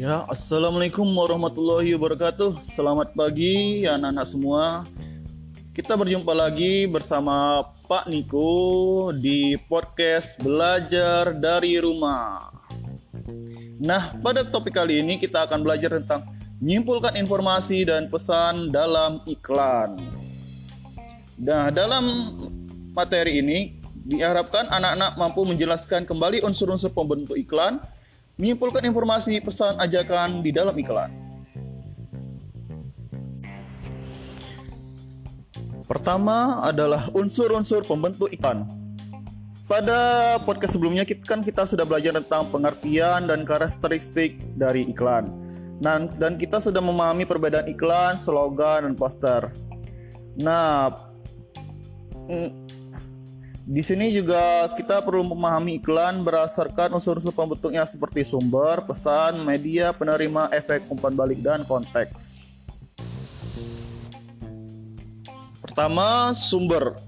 Ya, assalamualaikum warahmatullahi wabarakatuh. Selamat pagi, anak-anak semua. Kita berjumpa lagi bersama Pak Niko di podcast Belajar dari Rumah. Nah, pada topik kali ini kita akan belajar tentang menyimpulkan informasi dan pesan dalam iklan. Nah, dalam materi ini diharapkan anak-anak mampu menjelaskan kembali unsur-unsur pembentuk iklan, menyimpulkan informasi pesan ajakan di dalam iklan. Pertama adalah unsur-unsur pembentuk iklan. Pada podcast sebelumnya kita kan kita sudah belajar tentang pengertian dan karakteristik dari iklan. Dan, dan kita sudah memahami perbedaan iklan, slogan, dan poster. Nah, mm, di sini juga kita perlu memahami iklan berdasarkan unsur-unsur pembentuknya seperti sumber, pesan, media, penerima, efek umpan balik, dan konteks. Pertama, sumber.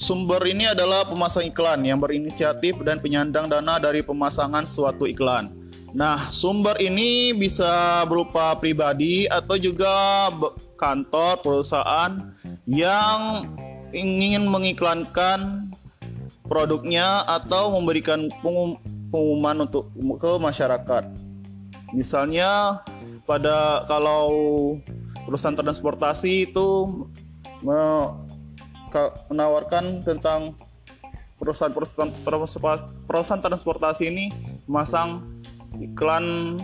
Sumber ini adalah pemasang iklan yang berinisiatif dan penyandang dana dari pemasangan suatu iklan. Nah, sumber ini bisa berupa pribadi atau juga kantor, perusahaan yang ingin mengiklankan produknya atau memberikan pengumuman untuk ke masyarakat. Misalnya pada kalau perusahaan transportasi itu menawarkan tentang perusahaan-perusahaan perusahaan transportasi ini memasang iklan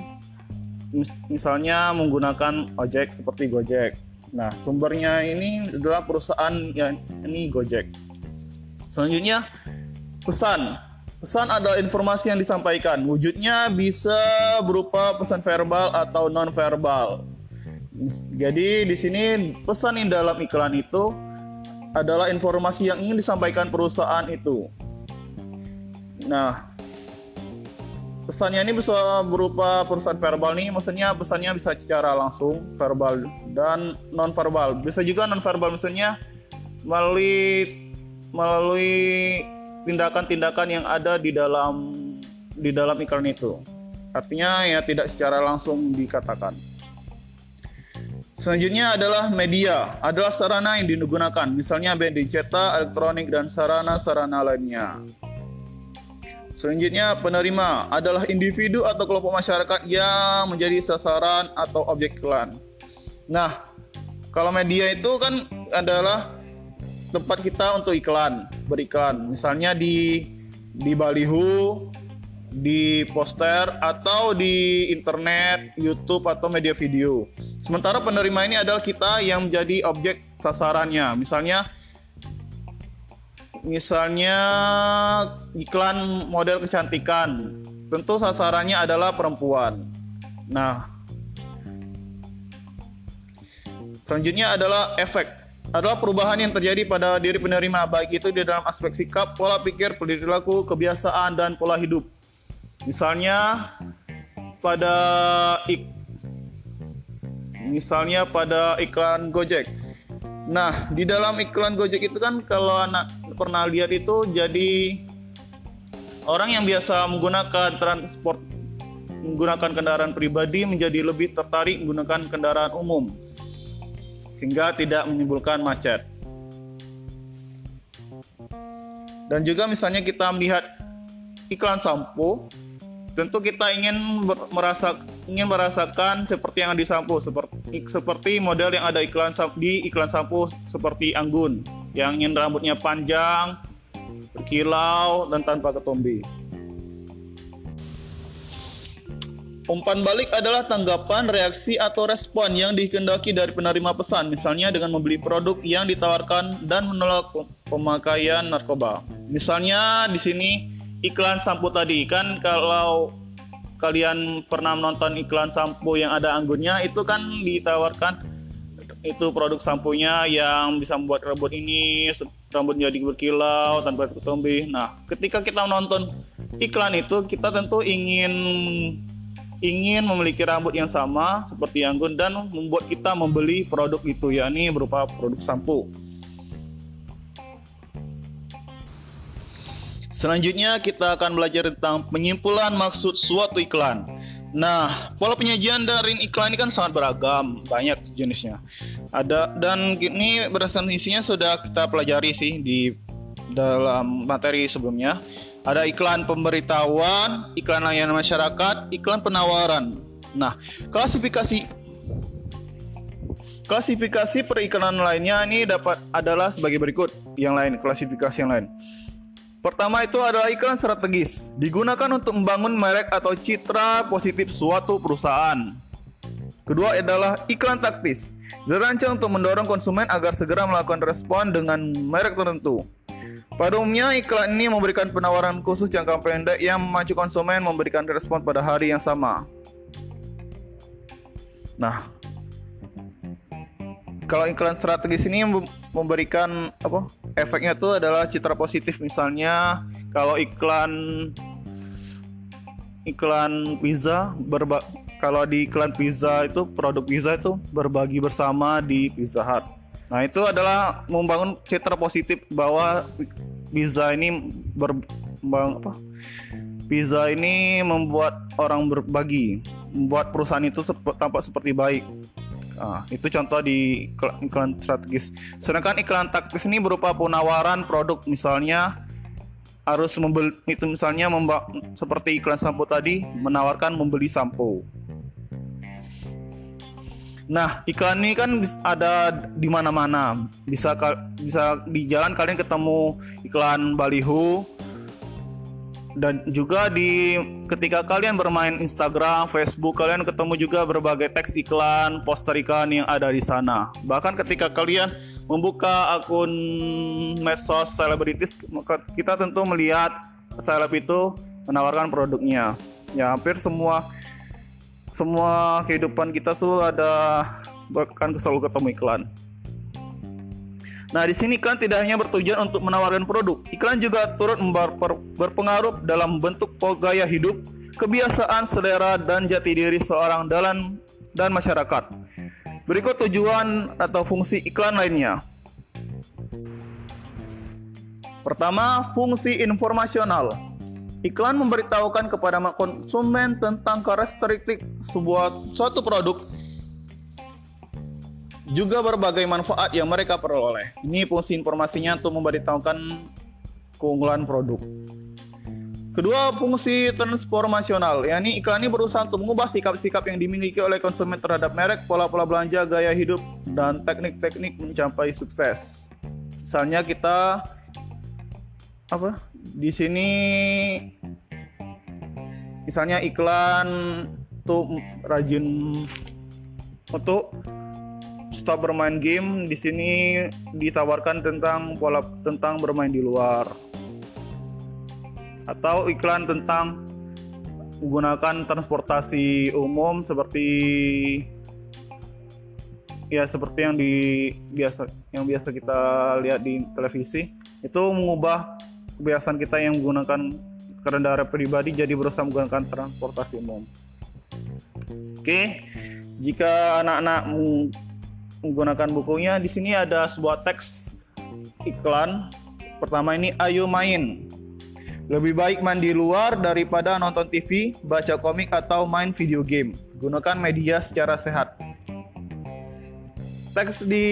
misalnya menggunakan ojek seperti Gojek. Nah, sumbernya ini adalah perusahaan yang ini Gojek. Selanjutnya pesan. Pesan adalah informasi yang disampaikan. Wujudnya bisa berupa pesan verbal atau non verbal. Jadi di sini pesan yang dalam iklan itu adalah informasi yang ingin disampaikan perusahaan itu. Nah, pesannya ini bisa berupa perusahaan verbal nih maksudnya pesannya bisa secara langsung verbal dan non verbal bisa juga non verbal misalnya melalui melalui tindakan-tindakan yang ada di dalam di dalam iklan itu artinya ya tidak secara langsung dikatakan Selanjutnya adalah media, adalah sarana yang digunakan, misalnya band cetak, elektronik, dan sarana-sarana lainnya. Selanjutnya, penerima adalah individu atau kelompok masyarakat yang menjadi sasaran atau objek iklan. Nah, kalau media itu kan adalah tempat kita untuk iklan, beriklan. Misalnya di di baliho, di poster atau di internet, YouTube atau media video. Sementara penerima ini adalah kita yang menjadi objek sasarannya. Misalnya misalnya iklan model kecantikan, tentu sasarannya adalah perempuan. Nah, selanjutnya adalah efek. Adalah perubahan yang terjadi pada diri penerima, baik itu di dalam aspek sikap, pola pikir, perilaku, kebiasaan, dan pola hidup. Misalnya pada ik misalnya pada iklan Gojek. Nah, di dalam iklan Gojek itu kan kalau anak pernah lihat itu jadi orang yang biasa menggunakan transport menggunakan kendaraan pribadi menjadi lebih tertarik menggunakan kendaraan umum sehingga tidak menimbulkan macet. Dan juga misalnya kita melihat iklan sampo, tentu kita ingin merasa ingin merasakan seperti yang di sampo seperti seperti model yang ada iklan di iklan sampo seperti Anggun yang ingin rambutnya panjang, berkilau, dan tanpa ketombe. Umpan balik adalah tanggapan, reaksi, atau respon yang dikehendaki dari penerima pesan, misalnya dengan membeli produk yang ditawarkan dan menolak pemakaian narkoba. Misalnya di sini iklan sampo tadi kan kalau kalian pernah menonton iklan sampo yang ada anggunnya itu kan ditawarkan itu produk sampunya yang bisa membuat rambut ini rambut jadi berkilau tanpa ketombe. Nah, ketika kita menonton iklan itu, kita tentu ingin ingin memiliki rambut yang sama seperti Anggun dan membuat kita membeli produk itu yakni berupa produk sampo. Selanjutnya kita akan belajar tentang penyimpulan maksud suatu iklan. Nah, pola penyajian dari iklan ini kan sangat beragam, banyak jenisnya. Ada dan ini berdasarkan isinya sudah kita pelajari sih di dalam materi sebelumnya. Ada iklan pemberitahuan, iklan layanan masyarakat, iklan penawaran. Nah, klasifikasi klasifikasi periklanan lainnya ini dapat adalah sebagai berikut. Yang lain, klasifikasi yang lain. Pertama itu adalah iklan strategis, digunakan untuk membangun merek atau citra positif suatu perusahaan. Kedua adalah iklan taktis, dirancang untuk mendorong konsumen agar segera melakukan respon dengan merek tertentu. Pada umumnya, iklan ini memberikan penawaran khusus jangka pendek yang memacu konsumen memberikan respon pada hari yang sama. Nah, kalau iklan strategis ini memberikan apa efeknya itu adalah citra positif misalnya kalau iklan iklan pizza berba kalau di iklan pizza itu produk pizza itu berbagi bersama di Pizza Hut. Nah, itu adalah membangun citra positif bahwa pizza ini ber apa? Pizza ini membuat orang berbagi, membuat perusahaan itu tampak seperti baik. Nah, itu contoh di iklan strategis. Sedangkan iklan taktis ini berupa penawaran produk misalnya harus membeli itu misalnya memba, seperti iklan sampo tadi menawarkan membeli sampo. Nah, iklan ini kan ada di mana-mana. Bisa bisa di jalan kalian ketemu iklan baliho, dan juga di ketika kalian bermain Instagram, Facebook, kalian ketemu juga berbagai teks iklan, poster iklan yang ada di sana. Bahkan ketika kalian membuka akun medsos selebritis, kita tentu melihat seleb itu menawarkan produknya. Ya, hampir semua semua kehidupan kita tuh ada bahkan selalu ketemu iklan. Nah, di sini iklan tidak hanya bertujuan untuk menawarkan produk, iklan juga turut berpengaruh dalam bentuk gaya hidup, kebiasaan, selera, dan jati diri seorang dalam dan masyarakat. Berikut tujuan atau fungsi iklan lainnya. Pertama, fungsi informasional. Iklan memberitahukan kepada konsumen tentang karakteristik sebuah suatu produk juga berbagai manfaat yang mereka peroleh. Ini fungsi informasinya untuk memberitahukan keunggulan produk. Kedua, fungsi transformasional, yakni iklan ini berusaha untuk mengubah sikap-sikap yang dimiliki oleh konsumen terhadap merek, pola-pola belanja, gaya hidup, dan teknik-teknik mencapai sukses. Misalnya kita apa? Di sini misalnya iklan untuk rajin untuk stop bermain game di sini ditawarkan tentang pola tentang bermain di luar atau iklan tentang menggunakan transportasi umum seperti ya seperti yang di biasa yang biasa kita lihat di televisi itu mengubah kebiasaan kita yang menggunakan kendaraan pribadi jadi berusaha menggunakan transportasi umum. Oke, jika anak-anak menggunakan bukunya. Di sini ada sebuah teks iklan. Pertama ini ayo main. Lebih baik main di luar daripada nonton TV, baca komik atau main video game. Gunakan media secara sehat. Teks di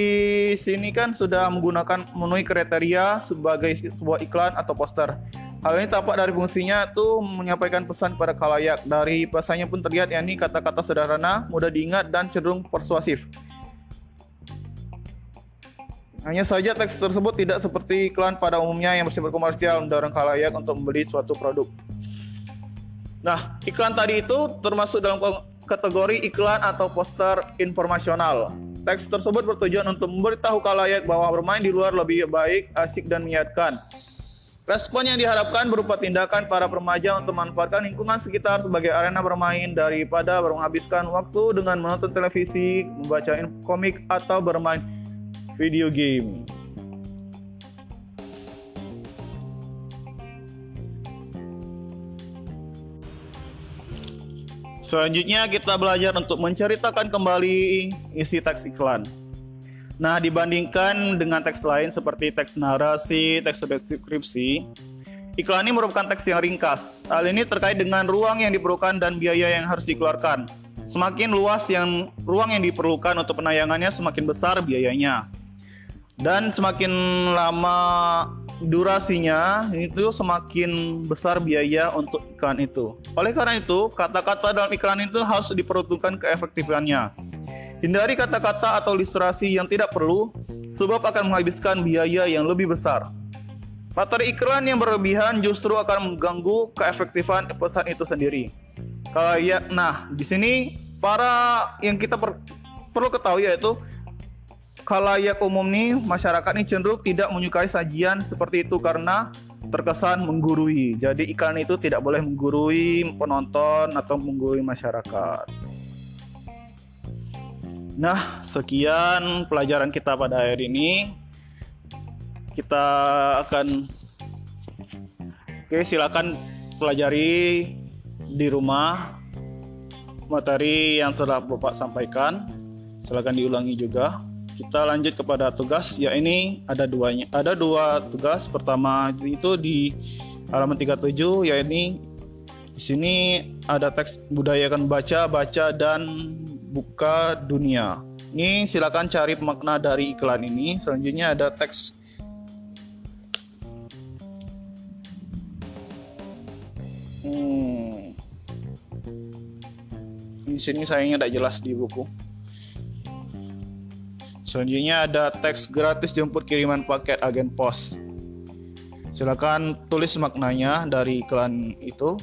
sini kan sudah menggunakan memenuhi kriteria sebagai sebuah iklan atau poster. Hal ini tampak dari fungsinya itu menyampaikan pesan kepada kalayak. Dari pesannya pun terlihat yakni kata-kata sederhana, mudah diingat dan cenderung persuasif. Hanya saja teks tersebut tidak seperti iklan pada umumnya yang bersifat komersial mendorong khalayak untuk membeli suatu produk. Nah, iklan tadi itu termasuk dalam kategori iklan atau poster informasional. Teks tersebut bertujuan untuk memberitahu khalayak bahwa bermain di luar lebih baik, asik, dan menyehatkan. Respon yang diharapkan berupa tindakan para remaja untuk memanfaatkan lingkungan sekitar sebagai arena bermain daripada menghabiskan waktu dengan menonton televisi, membaca komik, atau bermain video game. Selanjutnya kita belajar untuk menceritakan kembali isi teks iklan. Nah, dibandingkan dengan teks lain seperti teks narasi, teks deskripsi, Iklan ini merupakan teks yang ringkas. Hal ini terkait dengan ruang yang diperlukan dan biaya yang harus dikeluarkan. Semakin luas yang ruang yang diperlukan untuk penayangannya, semakin besar biayanya. Dan semakin lama durasinya itu semakin besar biaya untuk iklan itu. Oleh karena itu, kata-kata dalam iklan itu harus diperuntukkan keefektifannya. Hindari kata-kata atau ilustrasi yang tidak perlu, sebab akan menghabiskan biaya yang lebih besar. Materi iklan yang berlebihan justru akan mengganggu keefektifan pesan itu sendiri. Kalau nah di sini para yang kita per, perlu ketahui yaitu khalayak umum nih masyarakat ini cenderung tidak menyukai sajian seperti itu karena terkesan menggurui. Jadi iklan itu tidak boleh menggurui penonton atau menggurui masyarakat. Nah, sekian pelajaran kita pada hari ini. Kita akan Oke, silakan pelajari di rumah materi yang telah Bapak sampaikan. Silakan diulangi juga kita lanjut kepada tugas ya ini ada duanya ada dua tugas. Pertama itu di halaman 37 ya ini di sini ada teks budayakan baca baca dan buka dunia. Ini silakan cari makna dari iklan ini. Selanjutnya ada teks hmm. di sini sayangnya tidak jelas di buku Selanjutnya ada teks gratis jemput kiriman paket agen pos. Silakan tulis maknanya dari iklan itu.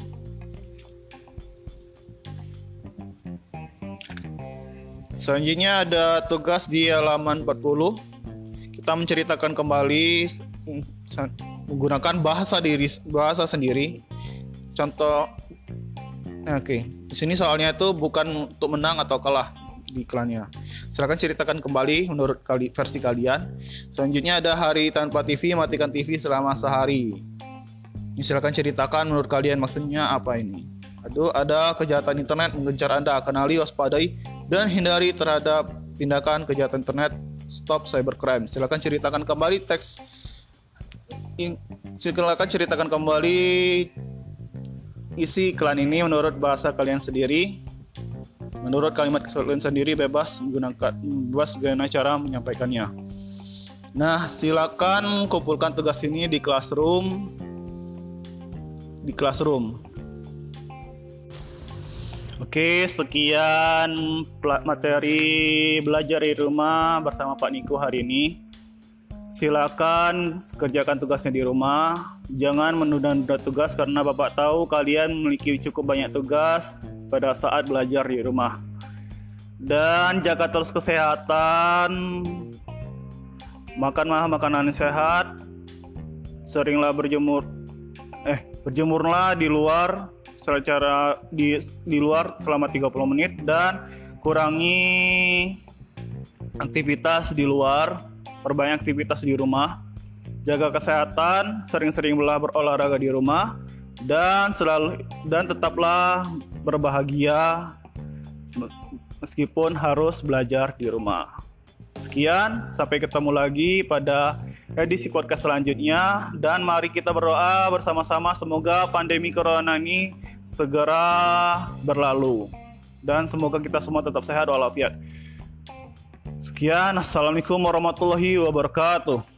Selanjutnya ada tugas di halaman 40. Kita menceritakan kembali menggunakan bahasa diri bahasa sendiri. Contoh Oke, okay. di sini soalnya itu bukan untuk menang atau kalah di iklannya. Silahkan ceritakan kembali menurut kali, versi kalian. Selanjutnya ada hari tanpa TV, matikan TV selama sehari. Ini silahkan ceritakan menurut kalian maksudnya apa ini. Aduh, ada kejahatan internet mengejar Anda, kenali, waspadai, dan hindari terhadap tindakan kejahatan internet. Stop cybercrime. Silahkan ceritakan kembali teks. Silakan ceritakan kembali isi iklan ini menurut bahasa kalian sendiri. Menurut kalimat kesulitan sendiri bebas menggunakan bebas cara menyampaikannya. Nah, silakan kumpulkan tugas ini di classroom di classroom. Oke, sekian materi belajar di rumah bersama Pak Niko hari ini. Silakan kerjakan tugasnya di rumah. Jangan menunda-nunda tugas karena Bapak tahu kalian memiliki cukup banyak tugas pada saat belajar di rumah. Dan jaga terus kesehatan. Makanlah makanan sehat. Seringlah berjemur eh berjemurlah di luar secara di di luar selama 30 menit dan kurangi aktivitas di luar, perbanyak aktivitas di rumah. Jaga kesehatan, sering-sering berolahraga di rumah dan selalu dan tetaplah berbahagia meskipun harus belajar di rumah. Sekian, sampai ketemu lagi pada edisi podcast selanjutnya dan mari kita berdoa bersama-sama semoga pandemi corona ini segera berlalu dan semoga kita semua tetap sehat walafiat. Sekian, assalamualaikum warahmatullahi wabarakatuh.